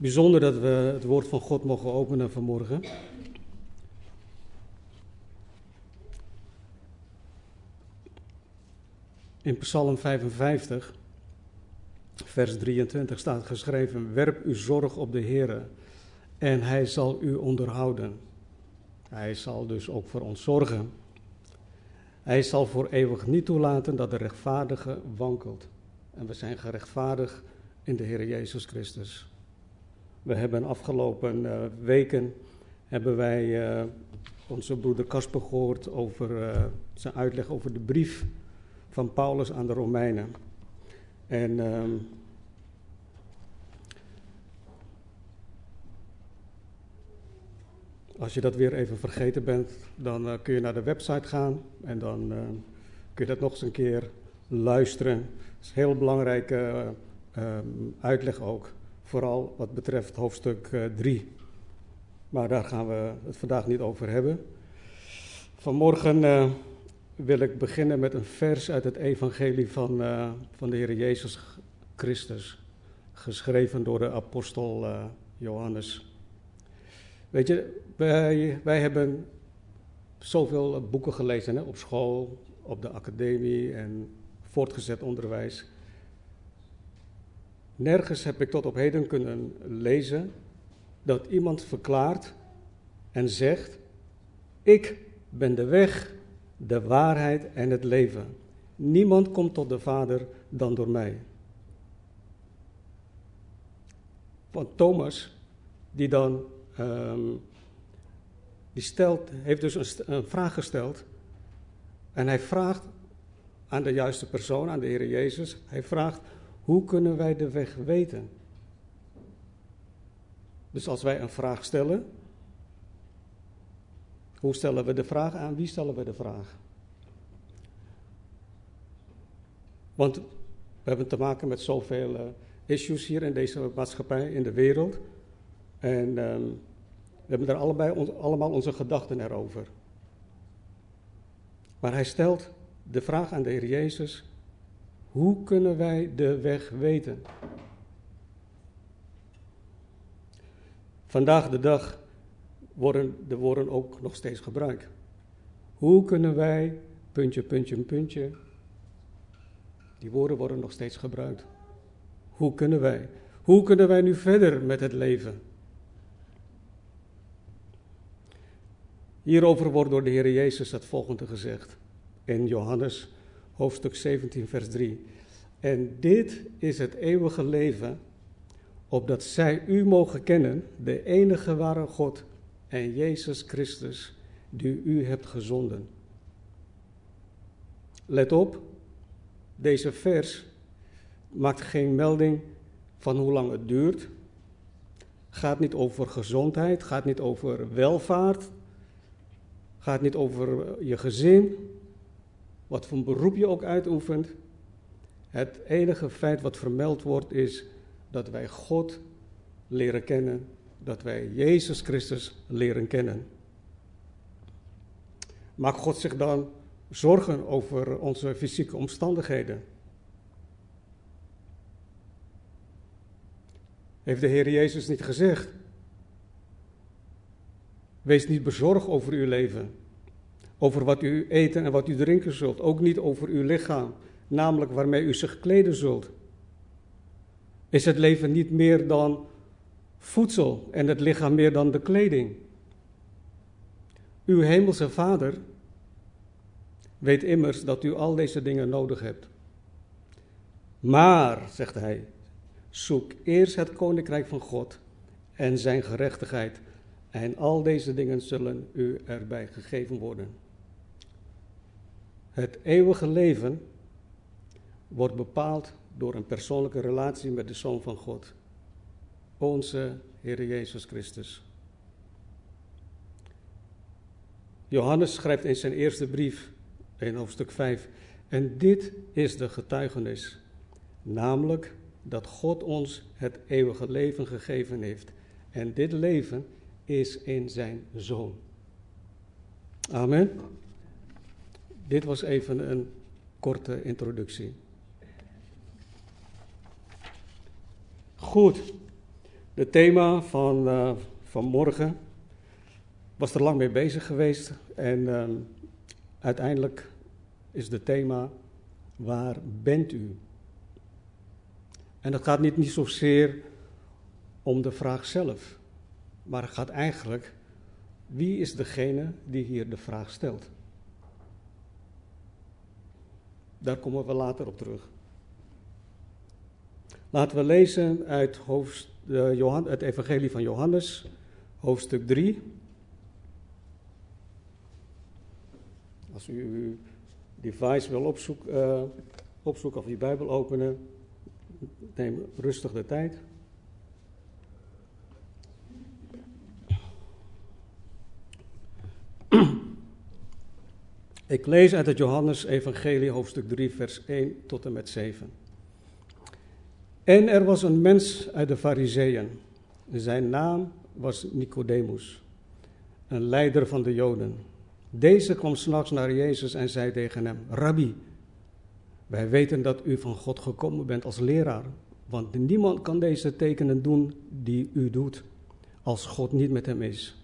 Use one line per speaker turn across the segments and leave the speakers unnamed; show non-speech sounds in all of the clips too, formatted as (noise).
Bijzonder dat we het woord van God mogen openen vanmorgen. In Psalm 55, vers 23 staat geschreven: Werp uw zorg op de Heer en Hij zal u onderhouden. Hij zal dus ook voor ons zorgen. Hij zal voor eeuwig niet toelaten dat de rechtvaardige wankelt. En we zijn gerechtvaardigd in de Heer Jezus Christus. We hebben afgelopen uh, weken hebben wij uh, onze broeder Kasper gehoord over uh, zijn uitleg over de brief van Paulus aan de Romeinen. En um, als je dat weer even vergeten bent, dan kun je naar de website gaan en dan kun je dat nog eens een keer luisteren. Het is een heel belangrijke um, uitleg ook. Vooral wat betreft hoofdstuk 3. Uh, maar daar gaan we het vandaag niet over hebben. Vanmorgen uh, wil ik beginnen met een vers uit het Evangelie van, uh, van de Heer Jezus Christus. Geschreven door de apostel Johannes. Weet je, wij, wij hebben zoveel boeken gelezen hè, op school, op de academie en voortgezet onderwijs. Nergens heb ik tot op heden kunnen lezen dat iemand verklaart en zegt: Ik ben de weg, de waarheid en het leven. Niemand komt tot de Vader dan door mij. Want Thomas, die dan, um, die stelt, heeft dus een, een vraag gesteld. En hij vraagt aan de juiste persoon, aan de Heer Jezus. Hij vraagt: hoe kunnen wij de weg weten? Dus als wij een vraag stellen, hoe stellen we de vraag aan? Wie stellen we de vraag? Want we hebben te maken met zoveel uh, issues hier in deze maatschappij, in de wereld. En um, we hebben daar allebei allemaal onze gedachten erover. Maar hij stelt de vraag aan de Heer Jezus: hoe kunnen wij de weg weten? Vandaag de dag worden de woorden ook nog steeds gebruikt. Hoe kunnen wij, puntje, puntje, puntje, die woorden worden nog steeds gebruikt. Hoe kunnen wij? Hoe kunnen wij nu verder met het leven? Hierover wordt door de Heer Jezus het volgende gezegd in Johannes hoofdstuk 17, vers 3. En dit is het eeuwige leven, opdat zij u mogen kennen, de enige ware God en Jezus Christus, die u hebt gezonden. Let op, deze vers maakt geen melding van hoe lang het duurt. Gaat niet over gezondheid, gaat niet over welvaart, gaat niet over je gezin, wat voor beroep je ook uitoefent. Het enige feit wat vermeld wordt is dat wij God leren kennen, dat wij Jezus Christus leren kennen. Maakt God zich dan zorgen over onze fysieke omstandigheden? Heeft de Heer Jezus niet gezegd? Wees niet bezorgd over uw leven over wat u eten en wat u drinken zult, ook niet over uw lichaam, namelijk waarmee u zich kleden zult. Is het leven niet meer dan voedsel en het lichaam meer dan de kleding? Uw hemelse Vader weet immers dat u al deze dingen nodig hebt. Maar, zegt hij, zoek eerst het koninkrijk van God en zijn gerechtigheid, en al deze dingen zullen u erbij gegeven worden. Het eeuwige leven wordt bepaald door een persoonlijke relatie met de Zoon van God, onze Heer Jezus Christus. Johannes schrijft in zijn eerste brief, in hoofdstuk 5, en dit is de getuigenis, namelijk dat God ons het eeuwige leven gegeven heeft. En dit leven is in zijn Zoon. Amen. Dit was even een korte introductie. Goed, Het thema van, uh, van morgen was er lang mee bezig geweest en uh, uiteindelijk is het thema waar bent u? En dat gaat niet, niet zozeer om de vraag zelf, maar het gaat eigenlijk wie is degene die hier de vraag stelt? Daar komen we later op terug. Laten we lezen uit hoofd, uh, het Evangelie van Johannes, hoofdstuk 3. Als u uw device wil opzoeken, uh, opzoeken of die Bijbel openen, neem rustig de tijd. Ik lees uit het Johannes Evangelie hoofdstuk 3 vers 1 tot en met 7. En er was een mens uit de Fariseeën. Zijn naam was Nicodemus, een leider van de Joden. Deze kwam s'nachts naar Jezus en zei tegen hem: Rabbi, wij weten dat u van God gekomen bent als leraar, want niemand kan deze tekenen doen die u doet, als God niet met hem is.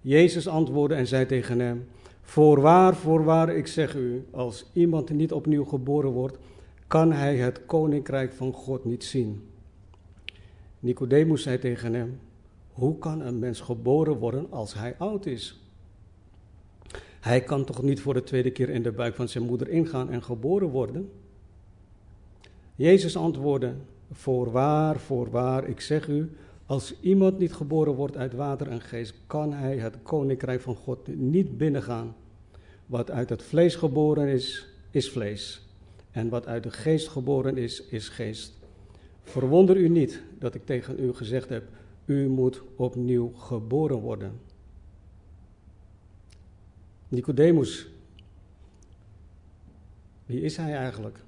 Jezus antwoordde en zei tegen hem: Voorwaar, voorwaar, ik zeg u, als iemand niet opnieuw geboren wordt, kan hij het koninkrijk van God niet zien. Nicodemus zei tegen hem: Hoe kan een mens geboren worden als hij oud is? Hij kan toch niet voor de tweede keer in de buik van zijn moeder ingaan en geboren worden? Jezus antwoordde: Voorwaar, voorwaar, ik zeg u, als iemand niet geboren wordt uit water en geest, kan hij het koninkrijk van God niet binnengaan. Wat uit het vlees geboren is, is vlees. En wat uit de geest geboren is, is geest. Verwonder u niet dat ik tegen u gezegd heb: u moet opnieuw geboren worden. Nicodemus, wie is hij eigenlijk?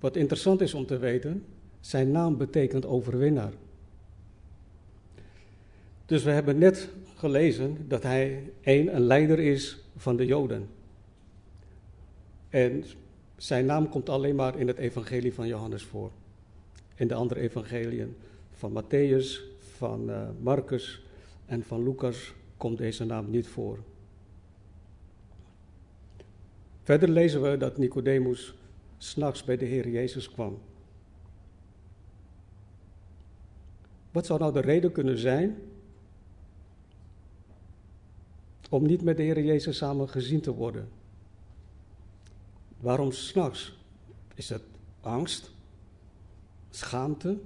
Wat interessant is om te weten, zijn naam betekent overwinnaar. Dus we hebben net gelezen dat hij een, een leider is van de Joden. En zijn naam komt alleen maar in het evangelie van Johannes voor. In de andere evangeliën van Matthäus, van uh, Marcus en van Lucas komt deze naam niet voor. Verder lezen we dat Nicodemus s'nachts bij de Heer Jezus kwam. Wat zou nou de reden kunnen zijn om niet met de Heer Jezus samen gezien te worden? Waarom s'nachts? Is het angst? Schaamte?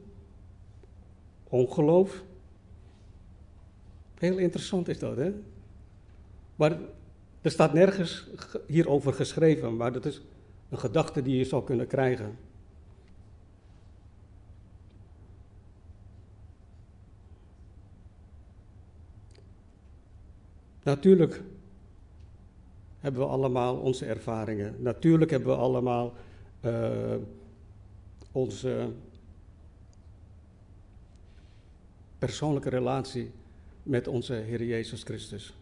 Ongeloof? Heel interessant is dat, hè? Maar er staat nergens hierover geschreven, maar dat is een gedachte die je zou kunnen krijgen. Natuurlijk hebben we allemaal onze ervaringen. Natuurlijk hebben we allemaal uh, onze persoonlijke relatie met onze Heer Jezus Christus.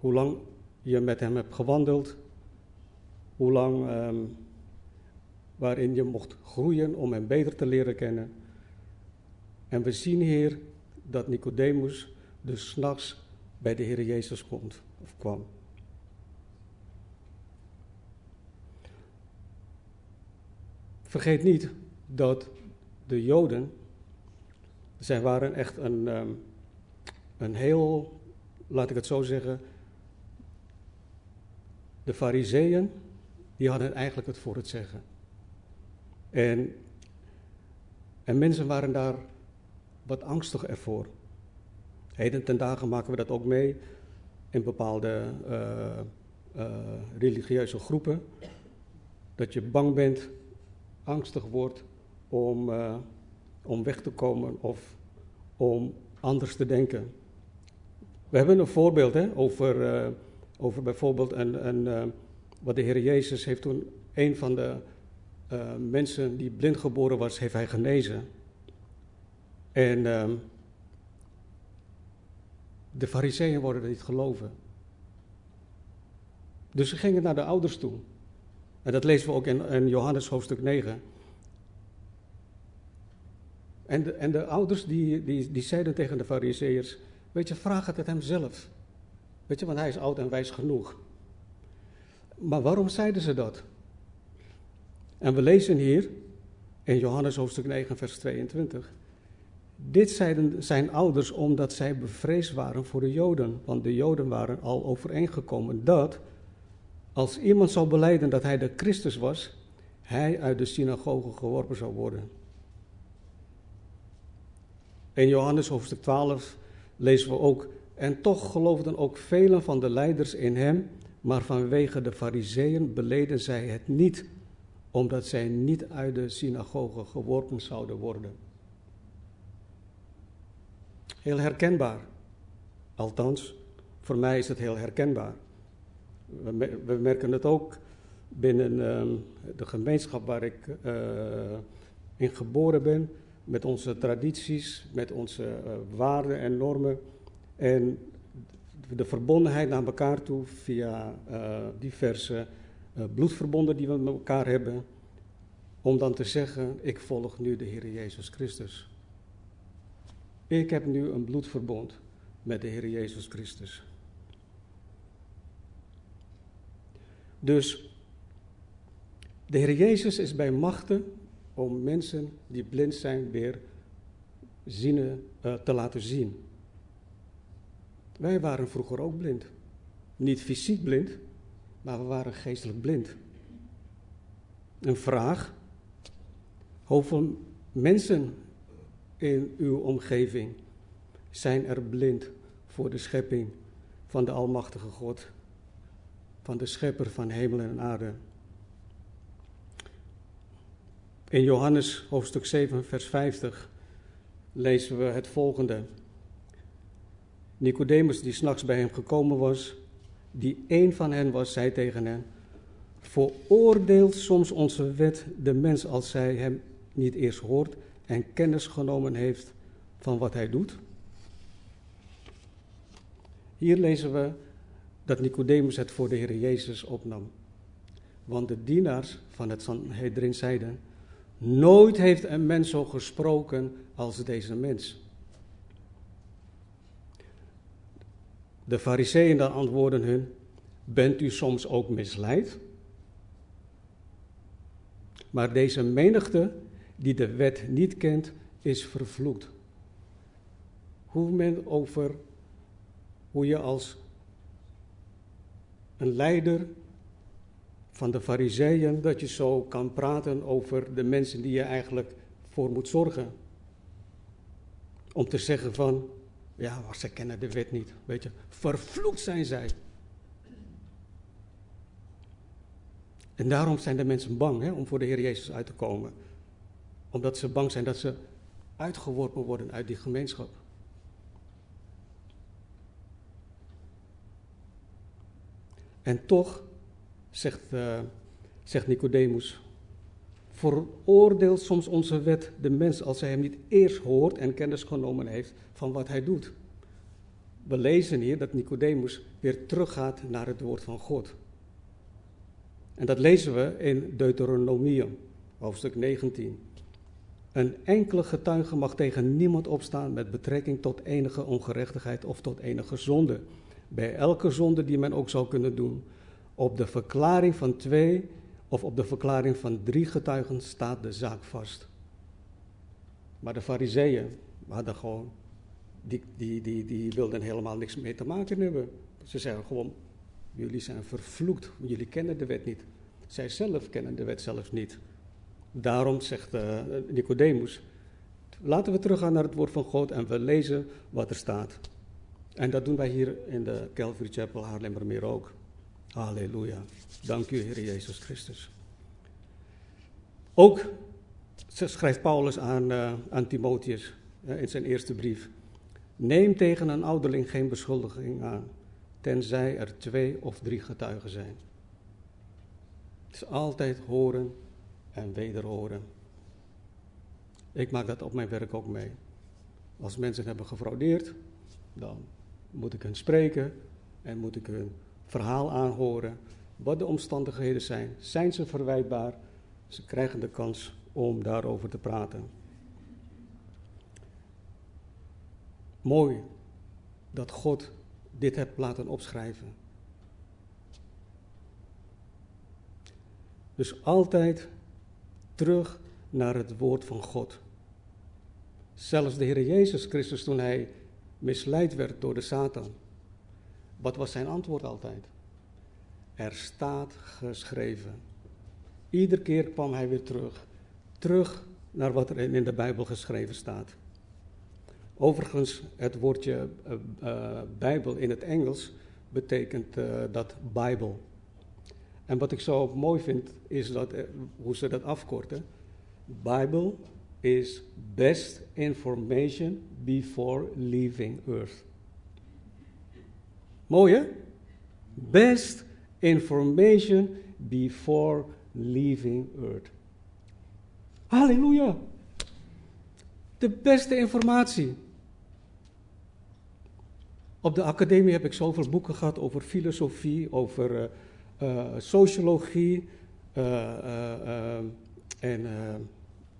Hoe lang je met Hem hebt gewandeld, hoe lang um, waarin je mocht groeien om Hem beter te leren kennen. En we zien hier dat Nicodemus dus s'nachts bij de Heer Jezus komt of kwam. Vergeet niet dat de Joden, zij waren echt een, ehm, een heel, laat ik het zo zeggen, de fariseeën, die hadden eigenlijk het voor het zeggen. En, en mensen waren daar wat angstig ervoor. Heden ten dagen maken we dat ook mee in bepaalde uh, uh, religieuze groepen. Dat je bang bent, angstig wordt om, uh, om weg te komen of om anders te denken. We hebben een voorbeeld hè, over, over bijvoorbeeld een, een, wat de Heer Jezus heeft toen een van de mensen die blind geboren was, heeft hij genezen. En ehm, de fariseeën worden niet geloven. Dus ze gingen naar de ouders toe. En dat lezen we ook in, in Johannes hoofdstuk 9. En de, en de ouders die, die, die zeiden tegen de fariseërs, weet je, vraag het het hem zelf. Weet je, want hij is oud en wijs genoeg. Maar waarom zeiden ze dat? En we lezen hier in Johannes hoofdstuk 9, vers 22. Dit zeiden zijn ouders omdat zij bevreesd waren voor de Joden. Want de Joden waren al overeengekomen dat als iemand zou beleiden dat hij de Christus was, hij uit de synagoge geworpen zou worden. In Johannes hoofdstuk 12 lezen we ook, en toch geloofden ook velen van de leiders in hem, maar vanwege de fariseeën beleden zij het niet, omdat zij niet uit de synagoge geworpen zouden worden. Heel herkenbaar. Althans, voor mij is het heel herkenbaar. We, merken het ook binnen ehm, de gemeenschap waar ik uh, in geboren ben, met onze tradities, met onze uh, waarden en normen. En de verbondenheid naar elkaar toe via uh, diverse bloedverbonden die we met elkaar hebben. Om dan te zeggen, ik volg nu de Heer Jezus Christus. Ik heb nu een bloedverbond met de Heer Jezus Christus. Dus de Heer Jezus is bij machten om mensen die blind zijn weer zien, uh, te laten zien. Wij waren vroeger ook blind. Niet fysiek blind, maar we waren geestelijk blind. Een vraag. Hoeveel mensen in uw omgeving zijn er blind voor de schepping van de Almachtige God, van de Schepper van hemel en aarde. In Johannes hoofdstuk 7, vers 50 lezen we het volgende. Nicodemus, die s'nachts bij hem gekomen was, die een van hen was, zei tegen hen: Veroordeelt soms onze wet de mens als zij hem niet eerst hoort en kennis genomen heeft van wat hij doet? Hier lezen we dat Nicodemus het voor de Heer Jezus opnam. Want de dienaars van het Sanhedrin zeiden: Nooit heeft een mens zo gesproken als deze mens. De fariseeën dan antwoorden hun: Bent u soms ook misleid? Maar deze menigte die de wet niet kent, is vervloekt. Hoe men over hoe je als een leider van de fariseeën, dat je zo kan praten over de mensen die je eigenlijk voor moet zorgen. Om te zeggen van, ja, ze kennen de wet niet, weet je, vervloekt zijn zij. En daarom zijn de mensen bang hè, om voor de Heer Jezus uit te komen omdat ze bang zijn dat ze uitgeworpen worden uit die gemeenschap. En toch, zegt, uh, zegt Nicodemus, veroordeelt soms onze wet de mens als hij hem niet eerst hoort en kennis genomen heeft van wat hij doet. We lezen hier dat Nicodemus weer teruggaat naar het woord van God. En dat lezen we in Deuteronomium, hoofdstuk 19. Een enkele getuige mag tegen niemand opstaan met betrekking tot enige ongerechtigheid of tot enige zonde. Bij elke zonde die men ook zou kunnen doen. Op de verklaring van twee of op de verklaring van drie getuigen staat de zaak vast. Maar de fariseeën hadden gewoon, die, die, die, die wilden helemaal niks mee te maken hebben. Ze zeggen gewoon, jullie zijn vervloekt, jullie kennen de wet niet. Zij zelf kennen de wet zelfs niet. Daarom zegt uh, Nicodemus, laten we teruggaan naar het woord van God en we lezen wat er staat. En dat doen wij hier in de Calvary Chapel Haarlemmermeer ook. Halleluja. Dank u, Heer Jezus Christus. Ook schrijft Paulus aan, uh, aan Timotheus uh, in zijn eerste brief. Neem tegen een ouderling geen beschuldiging aan, tenzij er twee of drie getuigen zijn. Het is altijd horen en wederhoren. Ik maak dat op mijn werk ook mee. Als mensen hebben gefraudeerd, dan moet ik hun spreken en moet ik hun verhaal aanhoren. Wat de omstandigheden zijn. Zijn ze verwijtbaar? Ze krijgen de kans om daarover te praten. mooi dat God dit hebt laten opschrijven. Dus altijd terug naar het woord van God. Zelfs de Heer Jezus Christus, toen hij misleid werd door de Satan, wat was zijn antwoord altijd? Er staat geschreven. Iedere keer kwam hij weer terug. Terug naar wat er in de Bijbel geschreven staat. Overigens, het woordje uh, uh, Bijbel in het Engels betekent uh, dat Bijbel. En wat ik zo mooi vind, is dat, hoe ze dat afkorten. Bible is best information before leaving earth. Mooi hè? Best information before leaving earth. Halleluja! De beste informatie. Op de academie heb ik zoveel boeken gehad over filosofie, over uh, sociologie uh, en,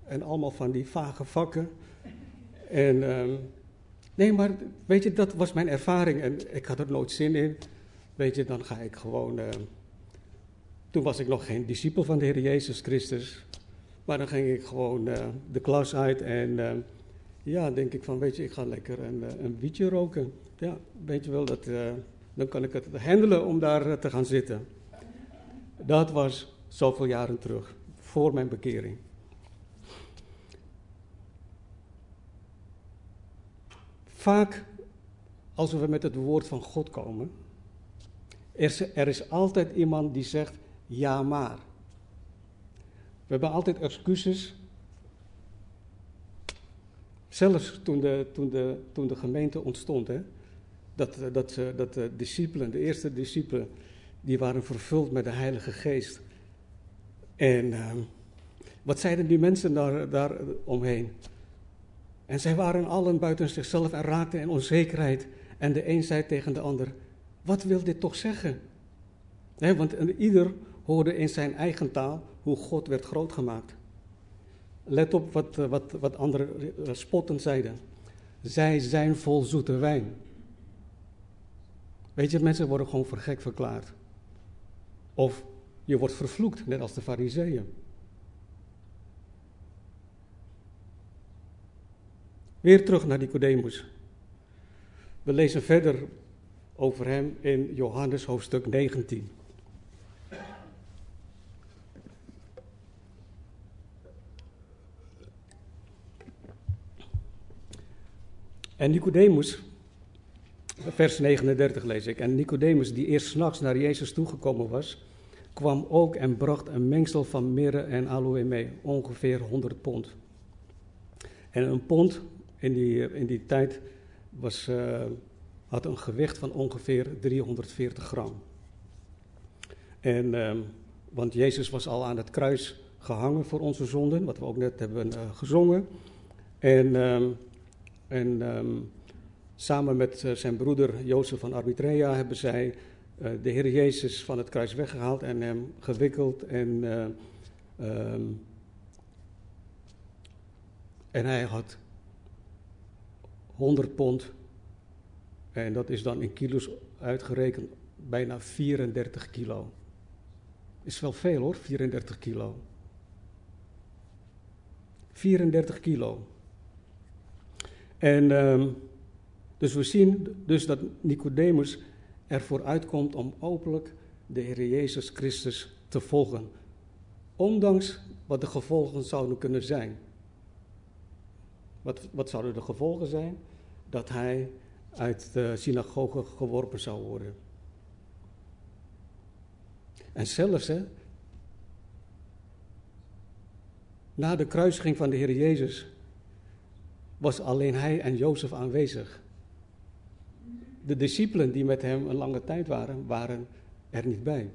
en allemaal van die vage vakken. En ehm, nee, maar weet je, dat was mijn ervaring en ik had er nooit zin in. Weet je, dan ga ik gewoon. toen was ik nog geen discipel van de Heer Jezus Christus. Maar dan ging ik gewoon de klas uit en ja, denk ik van, weet je, ik ga lekker een, een wietje roken ja, weet je wel, dat, dan kan ik het handelen om daar te gaan zitten. Dat was zoveel jaren terug, voor mijn bekering. Vaak, als we met het woord van God komen, er is, er is altijd iemand die zegt, ja maar. We hebben altijd excuses Zelfs toen de, toen de, toen de gemeente ontstond, hè, dat, dat, dat de discipelen, de eerste discipelen, die waren vervuld met de Heilige Geest. En uh, wat zeiden die mensen daar, daar omheen? En zij waren allen buiten zichzelf en raakten in onzekerheid. En de een zei tegen de ander: Wat wil dit toch zeggen? want ieder hoorde in zijn eigen taal hoe God werd grootgemaakt. Let op wat, wat, wat anderen spotten zeiden. Zij zijn vol zoete wijn. Weet je, mensen worden gewoon voor gek verklaard. Of je wordt vervloekt, net als de fariseeën. Weer terug naar Nicodemus. We lezen verder over hem in Johannes hoofdstuk 19. En Nicodemus, vers 39 lees ik. En Nicodemus, die eerst s'nachts naar Jezus toegekomen was, kwam ook en bracht een mengsel van mirre en aloe mee, ongeveer 100 pond. En een pond in die, in die tijd was, uh, had een gewicht van ongeveer 340 gram. En, uh, want Jezus was al aan het kruis gehangen voor onze zonden, wat we ook net hebben uh, gezongen. En, uh, en um, Samen met uh, zijn broeder Jozef van Arbitrea hebben zij uh, de Heer Jezus van het kruis weggehaald en hem gewikkeld. En, uh, um, en hij had 100 pond. En dat is dan in kilo's uitgerekend bijna 34 kilo. Is wel veel hoor, 34 kilo. 34 kilo. En um, dus we zien dus dat Nicodemus ervoor uitkomt om openlijk de Heer Jezus Christus te volgen. Ondanks wat de gevolgen zouden kunnen zijn. Wat, wat zouden de gevolgen zijn? Dat hij uit de synagoge geworpen zou worden. En zelfs, hè, na de kruising van de Heer Jezus, was alleen hij en Jozef aanwezig de discipelen die met hem een lange tijd waren, waren er niet bij.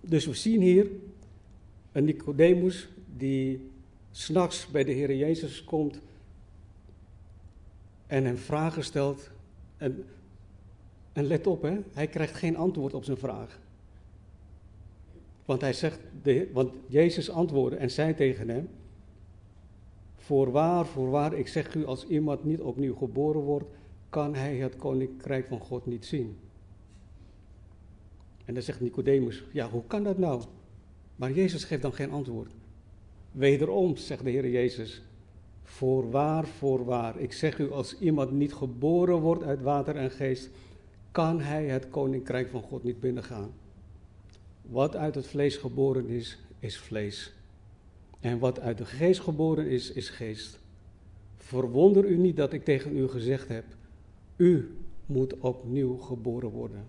Dus we zien hier een Nicodemus die s'nachts bij de Heer Jezus komt en hem vragen stelt. En, en let op, hè, hij krijgt geen antwoord op zijn vraag. Want hij zegt, de, want Jezus antwoordde en zei tegen hem: Voorwaar, voorwaar, ik zeg u, als iemand niet opnieuw geboren wordt, kan hij het koninkrijk van God niet zien. En dan zegt Nicodemus, ja, hoe kan dat nou? Maar Jezus geeft dan geen antwoord. Wederom, zegt de Heer Jezus, voorwaar, voorwaar, ik zeg u, als iemand niet geboren wordt uit water en geest, kan hij het koninkrijk van God niet binnengaan. Wat uit het vlees geboren is, is vlees. En wat uit de geest geboren is, is geest. Verwonder u niet dat ik tegen u gezegd heb, u moet opnieuw geboren worden.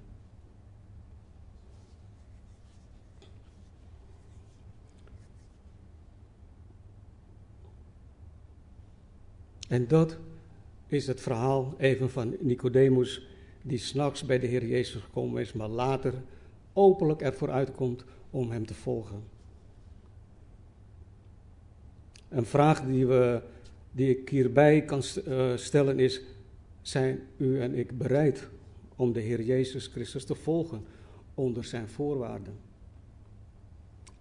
En dat is het verhaal even van Nicodemus, die s'nachts bij de Heer Jezus gekomen is, maar later openlijk ervoor uitkomt om hem te volgen. Een vraag die, we, die ik hierbij kan eh, stellen is: zijn u en ik bereid om de Heer Jezus Christus te volgen onder zijn voorwaarden?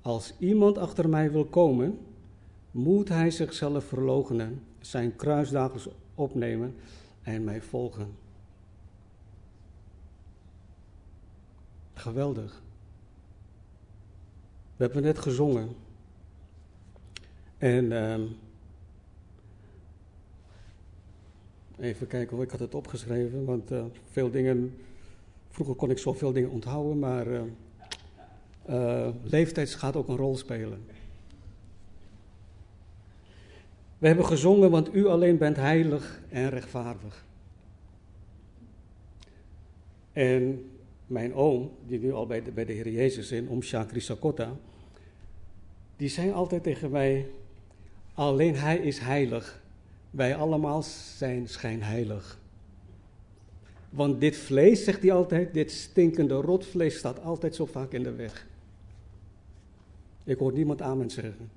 Als iemand achter mij wil komen, moet hij zichzelf verloochenen, zijn kruisdagelijks opnemen en mij volgen. Geweldig. We hebben net gezongen. En uh, even kijken ik had het opgeschreven, want uh, veel dingen, vroeger kon ik zoveel dingen onthouden, maar uh, leeftijd gaat ook een rol spelen. We hebben gezongen, want u alleen bent heilig en rechtvaardig. En mijn oom, die nu al bij de, bij de Heer Jezus is, om Shakri Sakota, die zei altijd tegen mij, alleen Hij is heilig, wij allemaal zijn schijnheilig. Want dit vlees, zegt hij altijd, dit stinkende rotvlees staat altijd zo vaak in de weg. Ik hoor niemand amen zeggen.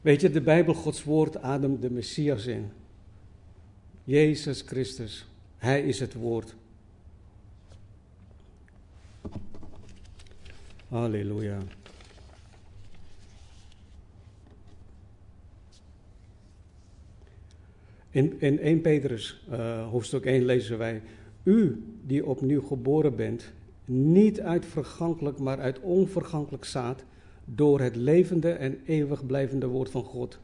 Weet je, de Bijbel, Gods woord, ademt de Messias in. Jezus Christus, Hij is het woord. Halleluja. In, in 1 Petrus, uh, hoofdstuk 1, lezen wij: U die opnieuw geboren bent, niet uit vergankelijk, maar uit onvergankelijk zaad door het levende en eeuwig blijvende woord van God.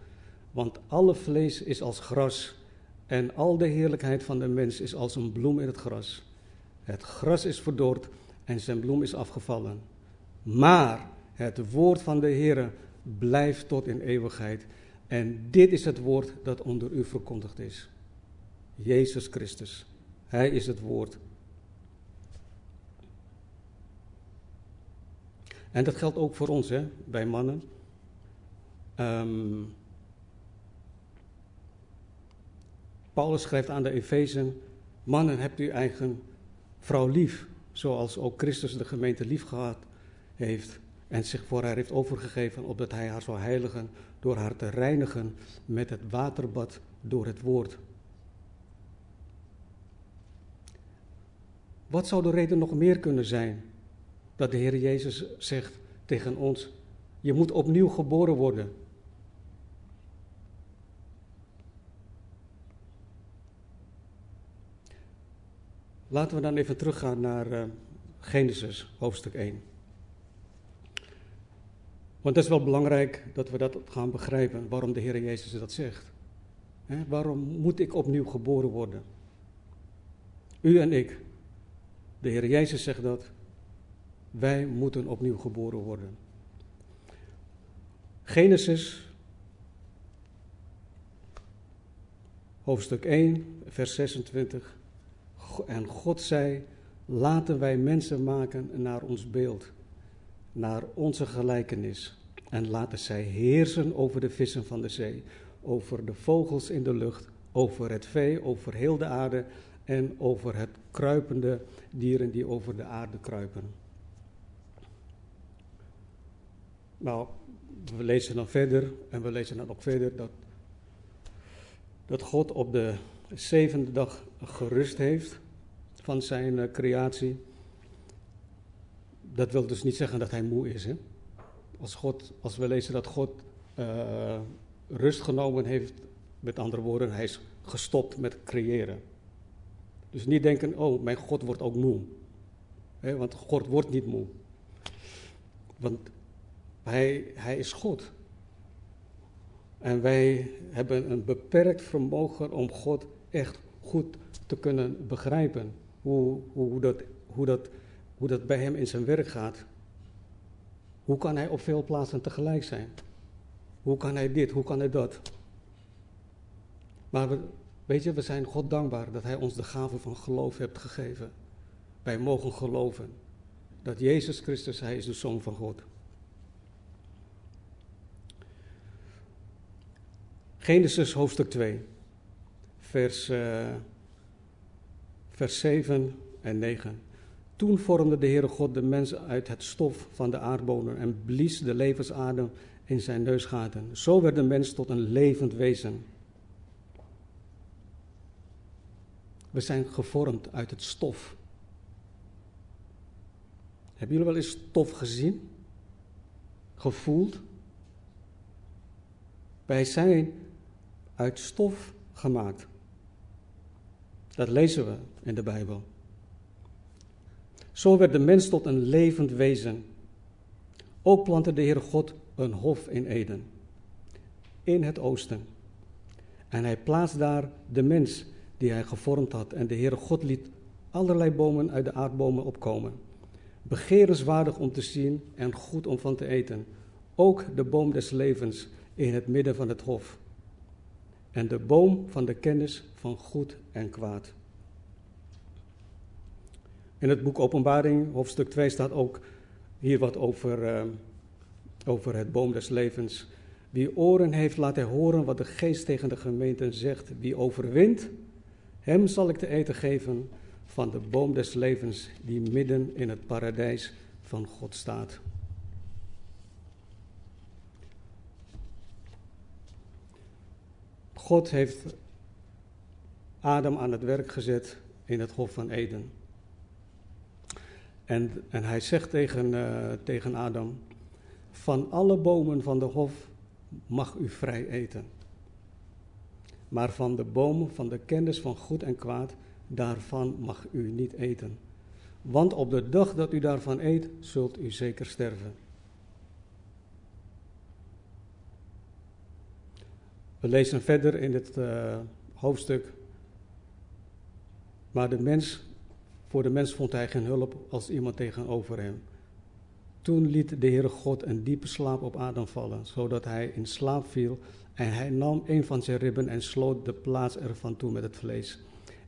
Want alle vlees is als gras en al de heerlijkheid van de mens is als een bloem in het gras. Het gras is verdord en zijn bloem is afgevallen. Maar het woord van de Heer blijft tot in eeuwigheid. En dit is het woord dat onder u verkondigd is. Jezus Christus. Hij is het woord En dat geldt ook voor ons, hè, bij mannen. Um, Paulus schrijft aan de Efezen: Mannen, hebt u eigen vrouw lief, zoals ook Christus de gemeente lief gehad heeft en zich voor haar heeft overgegeven, opdat hij haar zou heiligen door haar te reinigen met het waterbad door het woord. Wat zou de reden nog meer kunnen zijn dat de Heer Jezus zegt tegen ons: Je moet opnieuw geboren worden. Laten we dan even teruggaan naar uh, Genesis, hoofdstuk 1. Want het is wel belangrijk dat we dat gaan begrijpen, waarom de Heer Jezus dat zegt. waarom moet ik opnieuw geboren worden? U en ik. De Heer Jezus zegt dat. Wij moeten opnieuw geboren worden. Genesis, hoofdstuk 1, vers 26. En God zei: Laten wij mensen maken naar ons beeld, naar onze gelijkenis. En laten zij heersen over de vissen van de zee, over de vogels in de lucht, over het vee, over heel de aarde en over het kruipende dieren die over de aarde kruipen. Nou, we lezen dan verder en we lezen dan ook verder dat, dat God op de zevende dag gerust heeft van zijn uh, creatie. Dat wil dus niet zeggen dat hij moe is. Hè? Als, God, als we lezen dat God uh, rust genomen heeft. Met andere woorden, hij is gestopt met creëren. Dus niet denken, oh, mijn God wordt ook moe. want God wordt niet moe. Want hij, hij is God. En wij hebben een beperkt vermogen om God echt goed te kunnen begrijpen. Hoe, hoe, dat, hoe, dat, hoe dat bij hem in zijn werk gaat. Hoe kan hij op veel plaatsen tegelijk zijn? Hoe kan hij dit? Hoe kan hij dat? Maar we, weet je, we zijn God dankbaar dat hij ons de gave van geloof heeft gegeven. Wij mogen geloven dat Jezus Christus, hij is de Zoon van God. Genesis hoofdstuk 2, vers, uh, vers 7 en 9. Toen vormde de Heere God de mens uit het stof van de aardbonen en blies de levensadem in zijn neusgaten. Zo werd de mens tot een levend wezen. We zijn gevormd uit het stof. Hebben jullie wel eens stof gezien? Gevoeld? Wij zijn uit stof gemaakt. Dat lezen we in de Bijbel. Zo werd de mens tot een levend wezen. Ook plantte de Heere God een hof in Eden, in het oosten. En hij plaatst daar de mens die hij gevormd had. En de Heere God liet allerlei bomen uit de aardbomen opkomen. Begerenswaardig om te zien en goed om van te eten. Ook de boom des levens in het midden van het hof. En de boom van de kennis van goed en kwaad. In het boek Openbaring, hoofdstuk 2, staat ook hier wat over, uh, over het boom des levens. Wie oren heeft, laat hij horen wat de geest tegen de gemeenten zegt. Wie overwint, hem zal ik te eten geven van de boom des levens die midden in het paradijs van God staat. God heeft Adam aan het werk gezet in het Hof van Eden. En, en hij zegt tegen, uh, tegen Adam: Van alle bomen van de hof mag u vrij eten. Maar van de boom van de kennis van goed en kwaad, daarvan mag u niet eten. Want op de dag dat u daarvan eet, zult u zeker sterven. We lezen verder in het uh, hoofdstuk. Maar de mens voor de mens vond hij geen hulp als iemand tegenover hem. Toen liet de Heere God een diepe slaap op Adam vallen, zodat hij in slaap viel. En hij nam een van zijn ribben en sloot de plaats ervan toe met het vlees.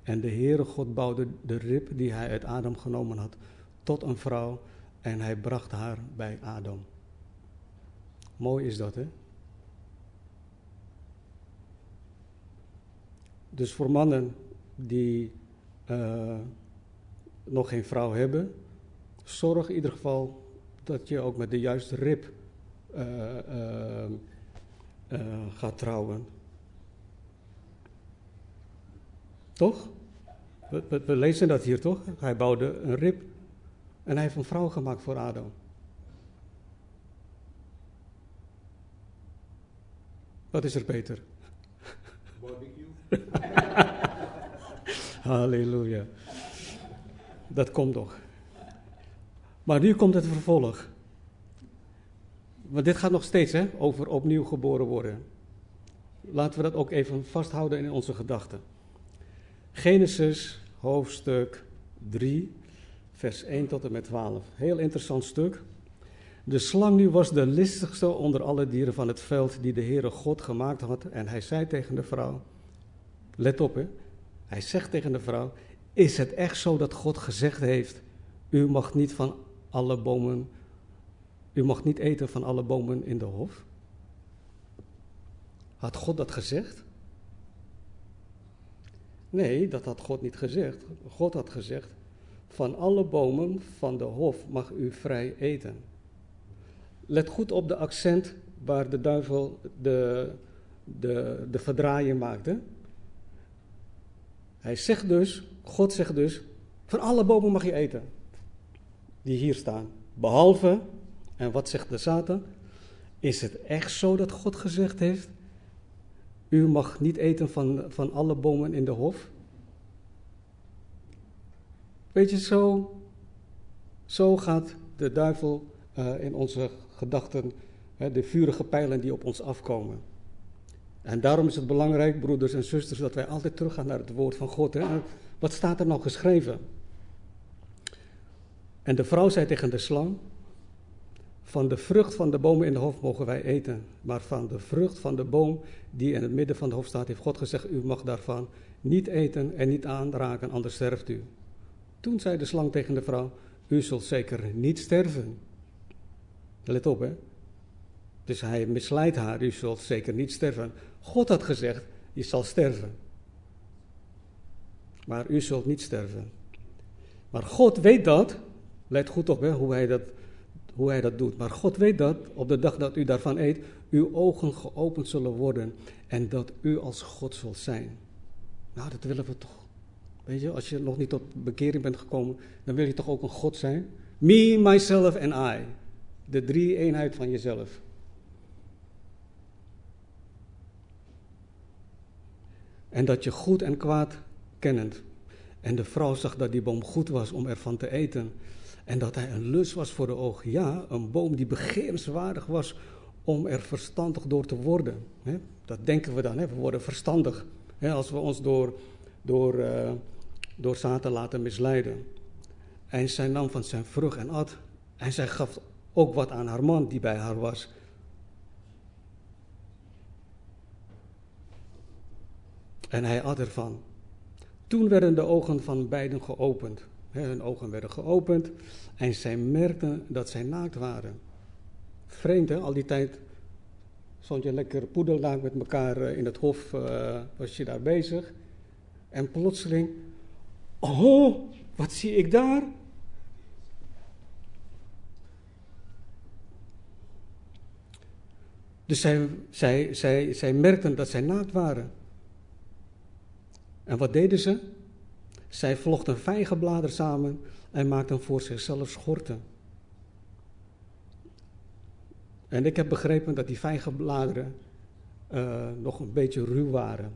En de Heere God bouwde de rib die hij uit Adam genomen had tot een vrouw en hij bracht haar bij Adam. Mooi is dat, hè? Dus voor mannen die uh, nog geen vrouw hebben, zorg in ieder geval dat je ook met de juiste rib uh, uh, uh, gaat trouwen. Toch? We, we, we, lezen dat hier toch? Hij bouwde een rib en hij heeft een vrouw gemaakt voor Adam. Wat is er beter?
Barbecue. (laughs)
Halleluja dat komt nog. Maar nu komt het vervolg. Want dit gaat nog steeds hè, over opnieuw geboren worden. Laten we dat ook even vasthouden in onze gedachten. Genesis hoofdstuk 3, vers 1 tot en met 12. Heel interessant stuk. De slang nu was de listigste onder alle dieren van het veld die de Heere God gemaakt had. En hij zei tegen de vrouw, let op hè, hij zegt tegen de vrouw, is het echt zo dat God gezegd heeft: U mag niet van alle bomen, u mag niet eten van alle bomen in de hof? Had God dat gezegd? Nee, dat had God niet gezegd. God had gezegd: Van alle bomen van de hof mag u vrij eten. Let goed op de accent waar de duivel de, de, de verdraaiing maakte. Hij zegt dus, God zegt dus, van alle bomen mag je eten. Die hier staan. Behalve, en wat zegt de Satan? Is het echt zo dat God gezegd heeft: U mag niet eten van, van alle bomen in de hof? Weet je, zo, zo gaat de duivel uh, in onze gedachten, hè, de vurige pijlen die op ons afkomen. En daarom is het belangrijk, broeders en zusters, dat wij altijd teruggaan naar het woord van God. Hè. Wat staat er nou geschreven? En de vrouw zei tegen de slang: Van de vrucht van de bomen in de hof mogen wij eten, maar van de vrucht van de boom die in het midden van de hof staat, heeft God gezegd: U mag daarvan niet eten en niet aanraken, anders sterft u. Toen zei de slang tegen de vrouw: U zult zeker niet sterven. Let op, hè. Dus hij misleidt haar: U zult zeker niet sterven. God had gezegd: Je zal sterven. Maar u zult niet sterven. Maar God weet dat. Let goed op hè, hoe, hij dat, hoe hij dat doet. Maar God weet dat op de dag dat u daarvan eet, uw ogen geopend zullen worden en dat u als God zult zijn. Nou, dat willen we toch. Weet je, als je nog niet tot bekering bent gekomen, dan wil je toch ook een God zijn? Me, myself en I. De drie eenheid van jezelf. En dat je goed en kwaad kennend. En de vrouw zag dat die boom goed was om ervan te eten. En dat hij een lust was voor de ogen. Ja, een boom die begeerenswaardig was om er verstandig door te worden. Dat denken we dan, we worden verstandig. Als we ons door, door, uh, door Satan laten misleiden. En zij nam van zijn vrucht en at. En zij gaf ook wat aan haar man die bij haar was. En hij at ervan. Toen werden de ogen van beiden geopend. Hun ogen werden geopend en zij merkten dat zij naakt waren. Vreemd hè, al die tijd stond je lekker poedelnaakt met elkaar eh, in het hof, uh, was je daar bezig. En plotseling, oh, wat zie ik daar? Dus zij, zij, zij, zij merkten dat zij naakt waren. En wat deden ze? Zij vlochten vijgenbladeren samen en maakten voor zichzelf schorten. En ik heb begrepen dat die vijgenbladeren uh, nog een beetje ruw waren.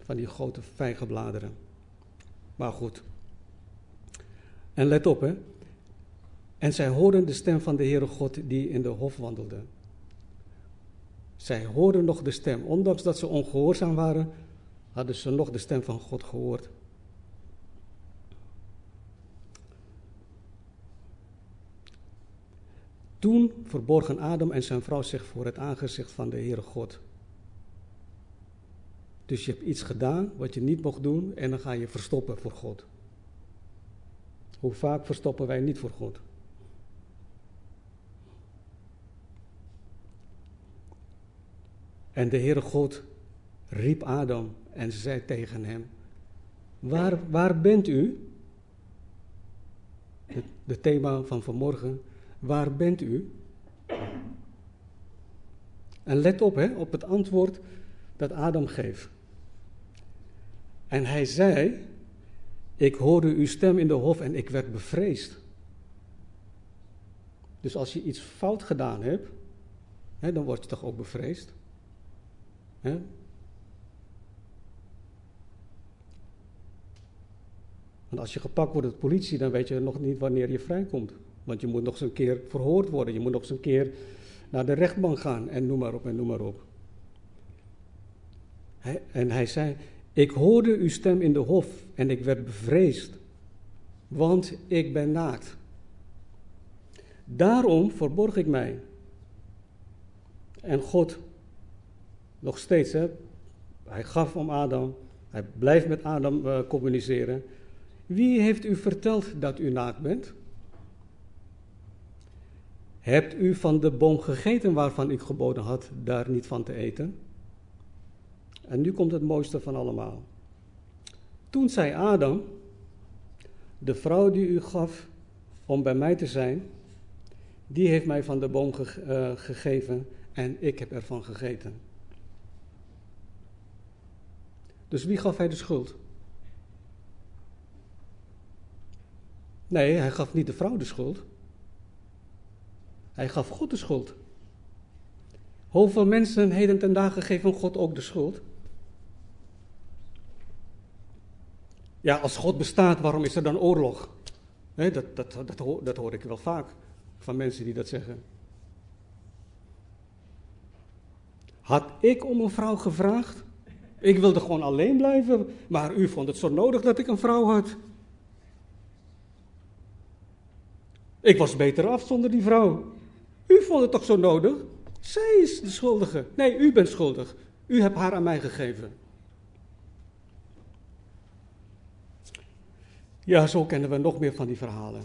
Van die grote vijgenbladeren. Maar goed. En let op, hè. En zij hoorden de stem van de Heere God die in de hof wandelde. Zij hoorden nog de stem, ondanks dat ze ongehoorzaam waren, hadden ze nog de stem van God gehoord. Toen verborgen Adam en zijn vrouw zich voor het aangezicht van de Heere God. Dus je hebt iets gedaan wat je niet mocht doen en dan ga je verstoppen voor God. Hoe vaak verstoppen wij niet voor God? En de Heere God riep Adam en zei tegen hem: Waar, waar bent u? Het thema van vanmorgen: Waar bent u? En let op hè, op het antwoord dat Adam geeft. En hij zei: Ik hoorde uw stem in de hof en ik werd bevreesd. Dus als je iets fout gedaan hebt, hè, dan word je toch ook bevreesd? Hè? Want als je gepakt wordt door de politie, dan weet je nog niet wanneer je vrijkomt. Want je moet nog eens een keer verhoord worden. Je moet nog eens een keer naar de rechtbank gaan en noem maar op en noem maar op. en hij zei, ik hoorde uw stem in de hof en ik werd bevreesd, want ik ben naakt. Daarom verborg ik mij. En God, nog steeds, hè, hij gaf om Adam, hij blijft met Adam uh, communiceren. Wie heeft u verteld dat u naakt bent? Hebt u van de boom gegeten waarvan ik geboden had daar niet van te eten? En nu komt het mooiste van allemaal. Toen zei Adam, de vrouw die u gaf om bij mij te zijn, die heeft mij van de boom uh, gegeven en ik heb ervan gegeten. Dus wie gaf hij de schuld? Nee, hij gaf niet de vrouw de schuld. Hij gaf God de schuld. Hoeveel mensen heden ten dagen geven God ook de schuld? Ja, als God bestaat, waarom is er dan oorlog? dat, dat, dat, hoor, dat hoor ik wel vaak van mensen die dat zeggen. Had ik om een vrouw gevraagd? Ik wilde gewoon alleen blijven, maar u vond het zo nodig dat ik een vrouw had. Ik was beter af zonder die vrouw. U vond het toch zo nodig? Zij is de schuldige. Nee, u bent schuldig. U hebt haar aan mij gegeven. Ja, zo kennen we nog meer van die verhalen.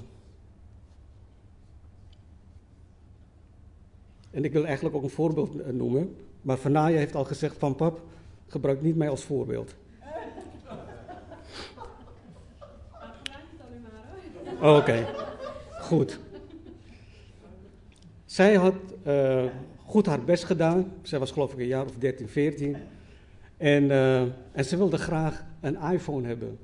En ik wil eigenlijk ook een voorbeeld noemen. Maar Vanaya heeft al gezegd van pap, gebruik niet mij als voorbeeld. (laughs) Oké, goed. Zij had uh, goed haar best gedaan. Zij was geloof ik een jaar of 13, 14. En, uh, en ze wilde graag een iPhone hebben.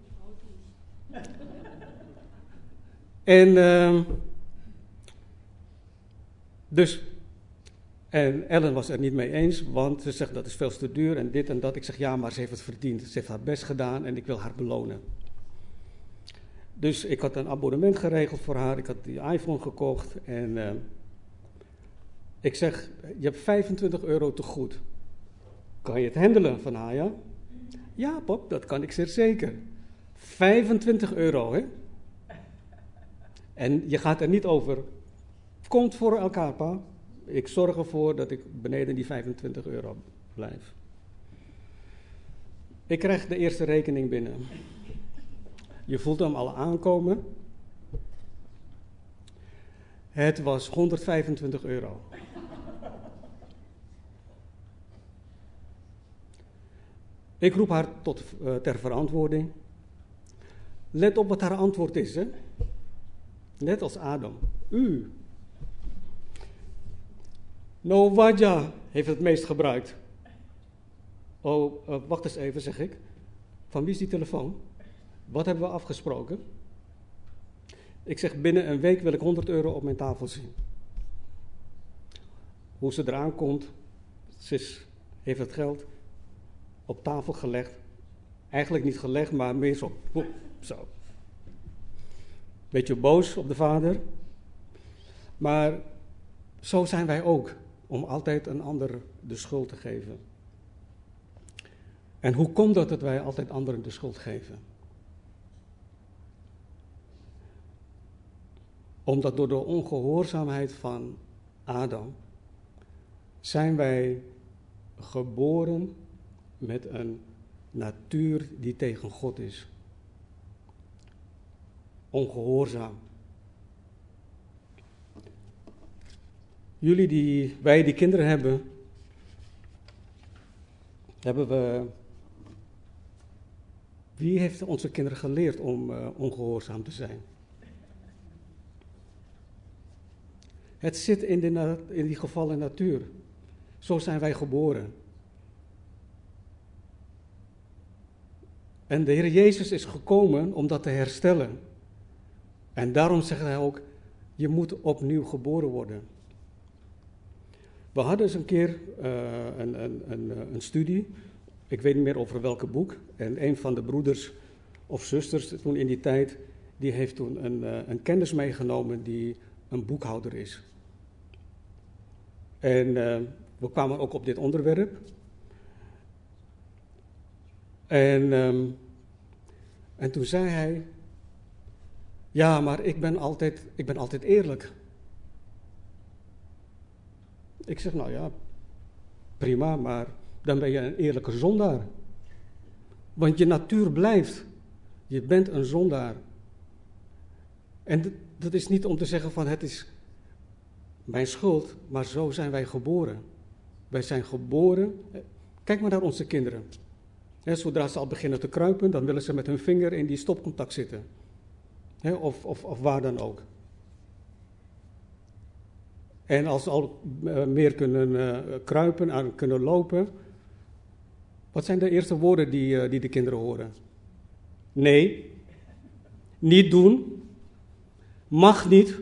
En uh, dus, en Ellen was er niet mee eens, want ze zegt dat is veel te duur en dit en dat. Ik zeg ja, maar ze heeft het verdiend. Ze heeft haar best gedaan en ik wil haar belonen. Dus ik had een abonnement geregeld voor haar. Ik had die iPhone gekocht en uh, ik zeg, je hebt 25 euro te goed. Kan je het handelen van haar, ja? Ja, pop, dat kan ik zeer zeker. 25 euro, hè? En je gaat er niet over. Komt voor elkaar, pa. Ik zorg ervoor dat ik beneden die 25 euro blijf. Ik krijg de eerste rekening binnen. Je voelt hem al aankomen. Het was 125 euro. Ik roep haar tot, uh, ter verantwoording. Let op wat haar antwoord is. Hè? Net als Adam. U. Novaja heeft het meest gebruikt. Oh, uh, wacht eens even, zeg ik. Van wie is die telefoon? Wat hebben we afgesproken? Ik zeg, binnen een week wil ik 100 euro op mijn tafel zien. Hoe ze eraan komt, ze heeft het geld op tafel gelegd. Eigenlijk niet gelegd, maar meer zo. Zo. Beetje boos op de vader. Maar zo zijn wij ook, om altijd een ander de schuld te geven. En hoe komt het dat wij altijd anderen de schuld geven? Omdat door de ongehoorzaamheid van Adam zijn wij geboren met een natuur die tegen God is. Ongehoorzaam. Jullie die, wij die kinderen hebben, hebben we. Wie heeft onze kinderen geleerd om uh, ongehoorzaam te zijn? Het zit in, in die gevallen natuur. Zo zijn wij geboren. En de Heer Jezus is gekomen om dat te herstellen. En daarom zegt hij ook, je moet opnieuw geboren worden. We hadden eens een keer uh, een, een, een, een, studie, ik weet niet meer over welke boek. En een van de broeders of zusters toen in die tijd, die heeft toen een, uh, een kennis meegenomen die een boekhouder is. En uh, we kwamen ook op dit onderwerp. En, um, en toen zei hij, ja, maar ik ben altijd, ik ben altijd eerlijk. Ik zeg, nou ja, prima, maar dan ben je een eerlijke zondaar. Want je natuur blijft. Je bent een zondaar. En dat is niet om te zeggen van het is mijn schuld, maar zo zijn wij geboren. Wij zijn geboren. Kijk maar naar onze kinderen. zodra ze al beginnen te kruipen, dan willen ze met hun vinger in die stopcontact zitten. of, of, of waar dan ook. En als ze al eh, meer kunnen uh, kruipen en kunnen lopen, wat zijn de eerste woorden die, die de kinderen horen? Nee, niet doen, mag niet.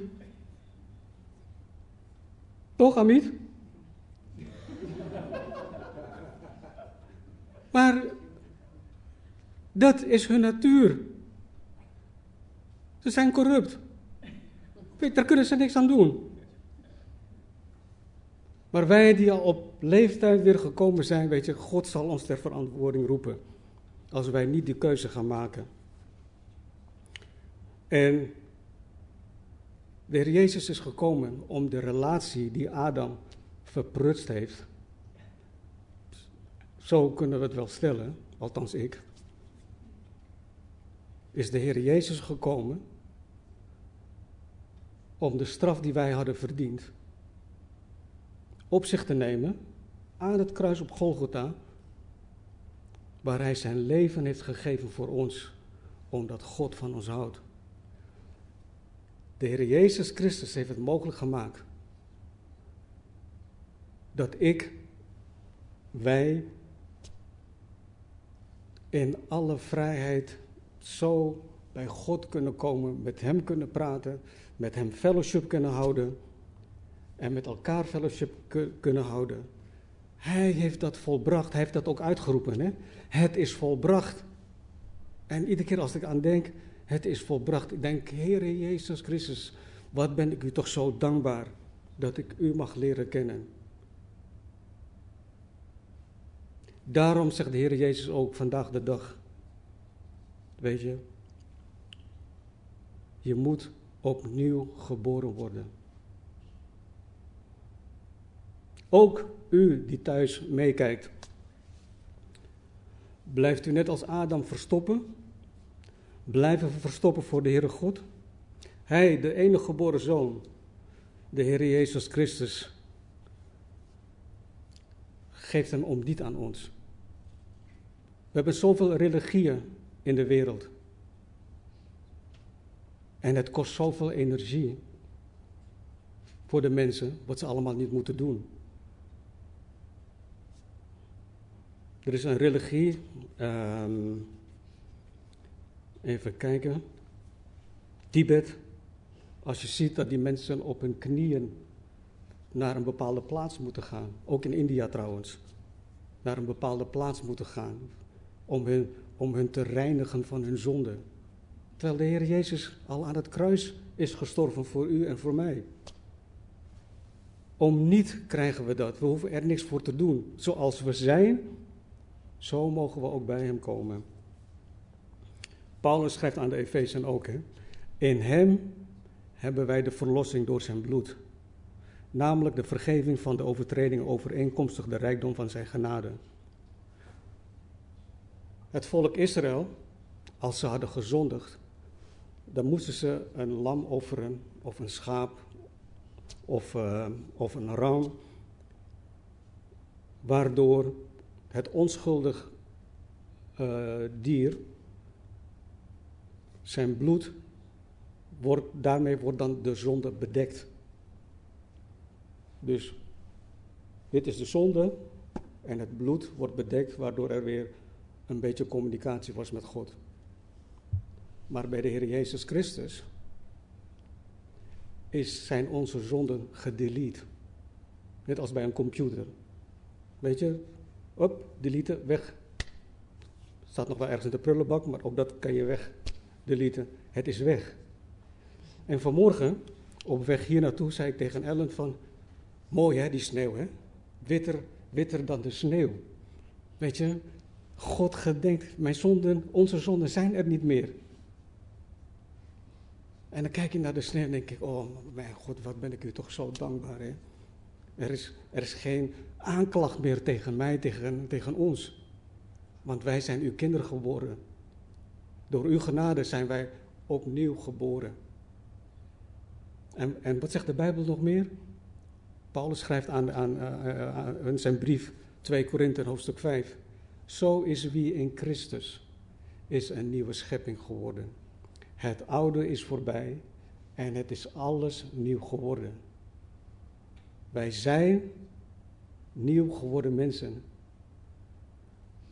Toch, Amit? Maar dat is hun natuur. Ze zijn corrupt. Daar kunnen ze niks aan doen. Maar wij die al op leeftijd weer gekomen zijn, weet je, God zal ons ter verantwoording roepen. Als wij niet de keuze gaan maken. En de Heer Jezus is gekomen om de relatie die Adam verprutst heeft. Zo kunnen we het wel stellen, althans ik. Is de Heer Jezus gekomen om de straf die wij hadden verdiend op zich te nemen aan het kruis op Golgotha, waar Hij zijn leven heeft gegeven voor ons, omdat God van ons houdt. De Heer Jezus Christus heeft het mogelijk gemaakt dat ik, wij, in alle vrijheid zo bij God kunnen komen, met Hem kunnen praten, met Hem fellowship kunnen houden en met elkaar fellowship kunnen houden. Hij heeft dat volbracht, hij heeft dat ook uitgeroepen. Hè? Het is volbracht. En iedere keer als ik aan denk, het is volbracht. Ik denk, Heere Jezus Christus, wat ben ik u toch zo dankbaar dat ik u mag leren kennen. Daarom zegt de Heer Jezus ook vandaag de dag, weet je, je moet opnieuw geboren worden. Ook u die thuis meekijkt. Blijft u net als Adam verstoppen? Blijven verstoppen voor de Heere God? Hij, de enige geboren zoon, de Heer Jezus Christus, geeft hem om niet aan ons. We hebben zoveel religieën in de wereld. En het kost zoveel energie voor de mensen, wat ze allemaal niet moeten doen. Er is een religie, ehm, even kijken, Tibet. Als je ziet dat die mensen op hun knieën naar een bepaalde plaats moeten gaan, ook in India trouwens, naar een bepaalde plaats moeten gaan om hun, om hun te reinigen van hun zonde. Terwijl de Heer Jezus al aan het kruis is gestorven voor u en voor mij. Om niet krijgen we dat. We hoeven er niks voor te doen. Zoals we zijn, zo mogen we ook bij Hem komen. Paulus schrijft aan de Efezen ook: hè? In Hem hebben wij de verlossing door Zijn bloed. Namelijk de vergeving van de overtredingen overeenkomstig de rijkdom van Zijn genade. Het volk Israël, als ze hadden gezondigd, dan moesten ze een lam offeren, of een schaap, of, uh, of een ram, waardoor het onschuldig uh, dier, zijn bloed, wordt, daarmee wordt dan de zonde bedekt. Dus dit is de zonde en het bloed wordt bedekt, waardoor er weer een beetje communicatie was met God. Maar bij de Heer Jezus Christus is, zijn onze zonden gedelete. Net als bij een computer. Weet je, op, delete, weg. Staat nog wel ergens in de prullenbak, maar ook dat kan je weg deleten. Het is weg. En vanmorgen, op weg hier naartoe, zei ik tegen Ellen van, mooi hè, die sneeuw hè. Witter, witter dan de sneeuw. Weet je, God gedenkt, mijn zonden, onze zonden zijn er niet meer. En dan kijk je naar de sneeuw en denk ik, oh mijn God, wat ben ik u toch zo dankbaar. Hè? Er, is, er is geen aanklacht meer tegen mij, tegen, tegen ons. Want wij zijn uw kinderen geboren. Door uw genade zijn wij opnieuw geboren. En, en wat zegt de Bijbel nog meer? Paulus schrijft aan, aan, aan, aan zijn brief 2 Korinthe hoofdstuk 5. Zo is wie in Christus is een nieuwe schepping geworden. Het oude is voorbij en het is alles nieuw geworden. Wij zijn nieuw geworden mensen.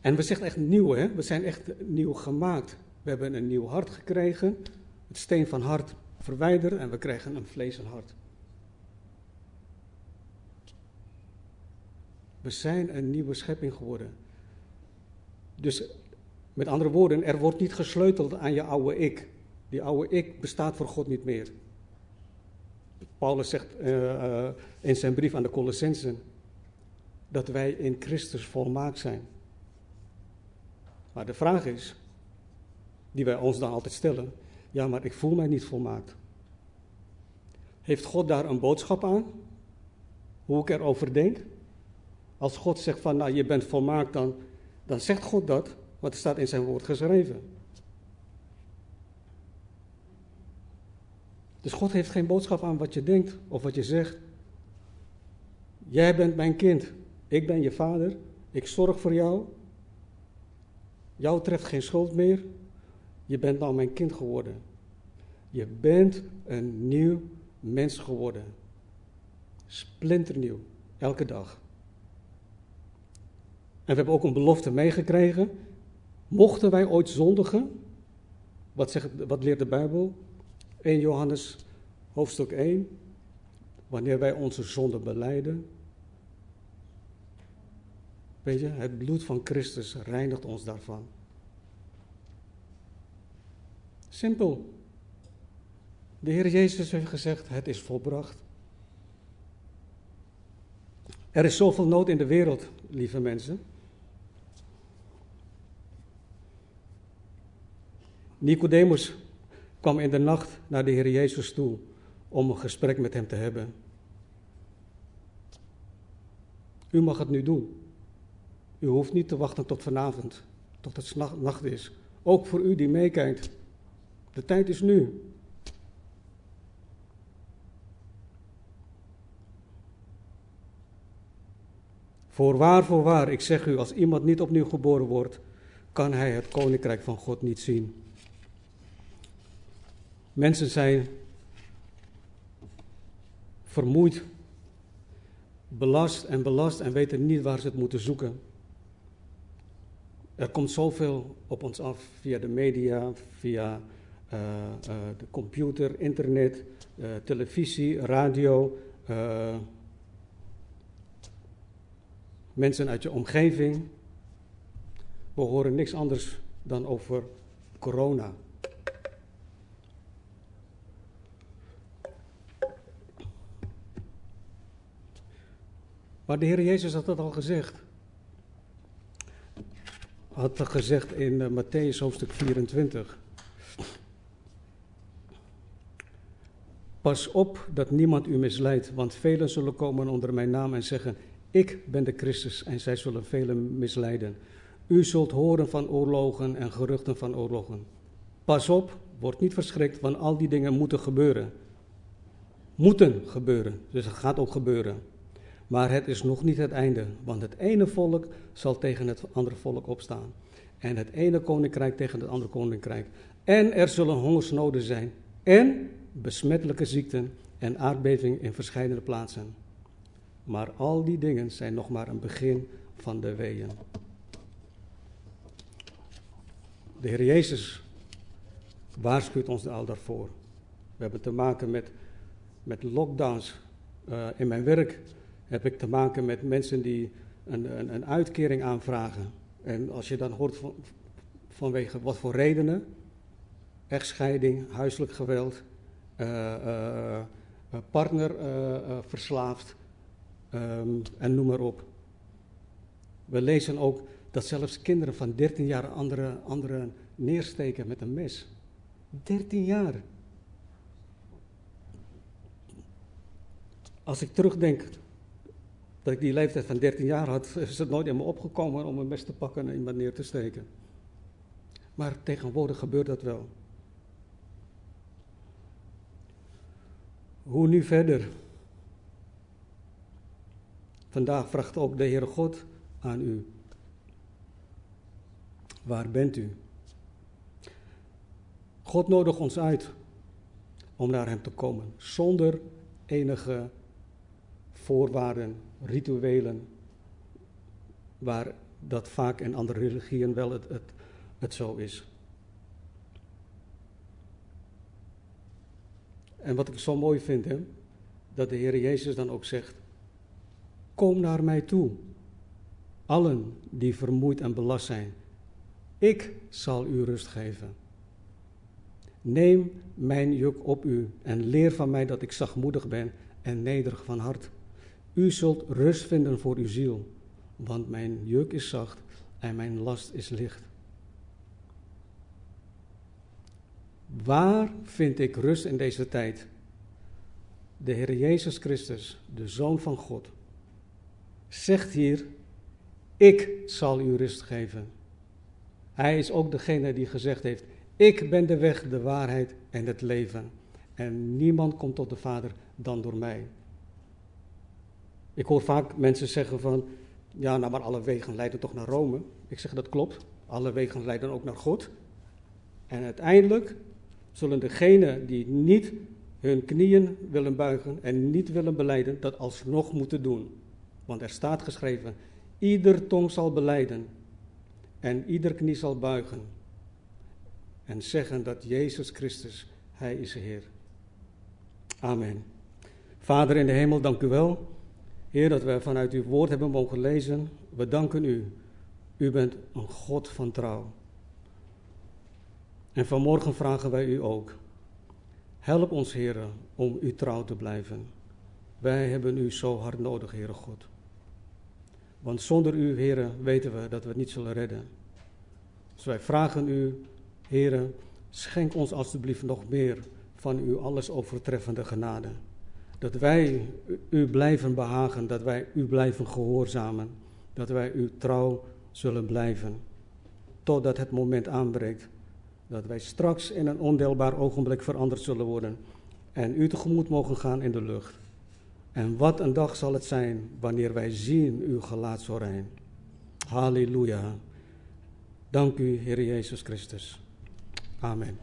En we zeggen echt nieuw, hè? We zijn echt nieuw gemaakt. We hebben een nieuw hart gekregen. Het steen van hart verwijderen en we krijgen een vlees hart. We zijn een nieuwe schepping geworden. Dus met andere woorden, er wordt niet gesleuteld aan je oude ik. Die oude ik bestaat voor God niet meer. Paulus zegt uh, in zijn brief aan de Colossensen dat wij in Christus volmaakt zijn. Maar de vraag is, die wij ons dan altijd stellen, ja, maar ik voel mij niet volmaakt. Heeft God daar een boodschap aan? Hoe ik erover denk? Als God zegt van, nou, je bent volmaakt, dan, dan zegt God dat, wat er staat in zijn woord geschreven. Dus God heeft geen boodschap aan wat je denkt of wat je zegt. Jij bent mijn kind, ik ben je vader, ik zorg voor jou. Jou treft geen schuld meer, je bent nou mijn kind geworden. Je bent een nieuw mens geworden. Splinternieuw, elke dag. En we hebben ook een belofte meegekregen. Mochten wij ooit zondigen, wat, zegt, wat leert de Bijbel? 1 Johannes hoofdstuk 1. Wanneer wij onze zonde beleiden. Weet je, het bloed van Christus reinigt ons daarvan. Simpel. De Heer Jezus heeft gezegd: Het is volbracht. Er is zoveel nood in de wereld, lieve mensen. Nicodemus kwam in de nacht naar de Heer Jezus toe om een gesprek met hem te hebben. U mag het nu doen. U hoeft niet te wachten tot vanavond, tot het nacht is. Ook voor u die meekijkt. De tijd is nu. Voorwaar, voorwaar, ik zeg u, als iemand niet opnieuw geboren wordt, kan hij het koninkrijk van God niet zien. Mensen zijn vermoeid, belast en belast en weten niet waar ze het moeten zoeken. Er komt zoveel op ons af via de media, via de computer, internet, uh, televisie, radio, mensen uit je omgeving. We horen niks anders dan over corona. Maar de Heer Jezus had dat al gezegd. Had dat gezegd in Matthäus hoofdstuk 24. Pas op dat niemand u misleidt, want velen zullen komen onder mijn naam en zeggen: Ik ben de Christus, en zij zullen velen misleiden. U zult horen van oorlogen en geruchten van oorlogen. Pas op, word niet verschrikt, want al die dingen moeten gebeuren. Moeten gebeuren, dus het gaat ook gebeuren. Maar het is nog niet het einde, want het ene volk zal tegen het andere volk opstaan. En het ene koninkrijk tegen het andere koninkrijk. En er zullen hongersnoden zijn. En besmettelijke ziekten en aardbeving in verschillende plaatsen. Maar al die dingen zijn nog maar een begin van de weeën. De Heer Jezus waarschuwt ons al daarvoor. We hebben te maken met, met lockdowns uh, in mijn werk heb ik te maken met mensen die een, een, een uitkering aanvragen. En als je dan hoort van, vanwege wat voor redenen, echtscheiding, huiselijk geweld, partner uh, verslaafd um, en noem maar op. We lezen ook dat zelfs kinderen van 13 jaar anderen andere neersteken met een mes. 13 jaar. Als ik terugdenk dat ik die leeftijd van 13 jaar had, (laughs) is het nooit in me opgekomen om een mes te pakken en iemand neer te steken. Maar tegenwoordig gebeurt dat wel. Hoe nu verder? Vandaag vraagt ook de Heere God aan u. Waar bent u? God nodigt ons uit om naar Hem te komen, zonder enige voorwaarden, rituelen, waar dat vaak in andere religieën wel het, het, het zo is. En wat ik zo mooi vind, hè, dat de Heer Jezus dan ook zegt: Kom naar mij toe, allen die vermoeid en belast zijn, Ik zal u rust geven. Neem mijn juk op u en leer van mij dat ik zachtmoedig ben en nederig van hart. U zult rust vinden voor uw ziel, want mijn juk is zacht en mijn last is licht. Waar vind ik rust in deze tijd? De Heer Jezus Christus, de Zoon van God, zegt hier: Ik zal u rust geven. Hij is ook degene die gezegd heeft: Ik ben de weg, de waarheid en het leven. En niemand komt tot de Vader dan door mij. Ik hoor vaak mensen zeggen van, ja, nou maar alle wegen leiden toch naar Rome. Ik zeg dat klopt, alle wegen leiden ook naar God. En uiteindelijk zullen degenen die niet hun knieën willen buigen en niet willen beleiden, dat alsnog moeten doen. Want er staat geschreven, ieder tong zal beleiden en ieder knie zal buigen en zeggen dat Jezus Christus, Hij is Heer. Amen. Vader in de hemel, dank u wel. Heer, dat we vanuit uw woord hebben mogen lezen. We danken u. U bent een God van trouw. En vanmorgen vragen wij u ook. Help ons, Heer, om u trouw te blijven. Wij hebben u zo hard nodig, Heere God. Want zonder u, Heer, weten we dat we het niet zullen redden. Dus wij vragen u, Heer, schenk ons alstublieft nog meer van uw alles overtreffende genade. Dat wij u blijven behagen, dat wij u blijven gehoorzamen, dat wij u trouw zullen blijven. Totdat het moment aanbreekt dat wij straks in een ondeelbaar ogenblik veranderd zullen worden en u tegemoet mogen gaan in de lucht. En wat een dag zal het zijn wanneer wij zien uw gelaat zo rein. Halleluja. Dank u, Heer Jezus Christus. Amen.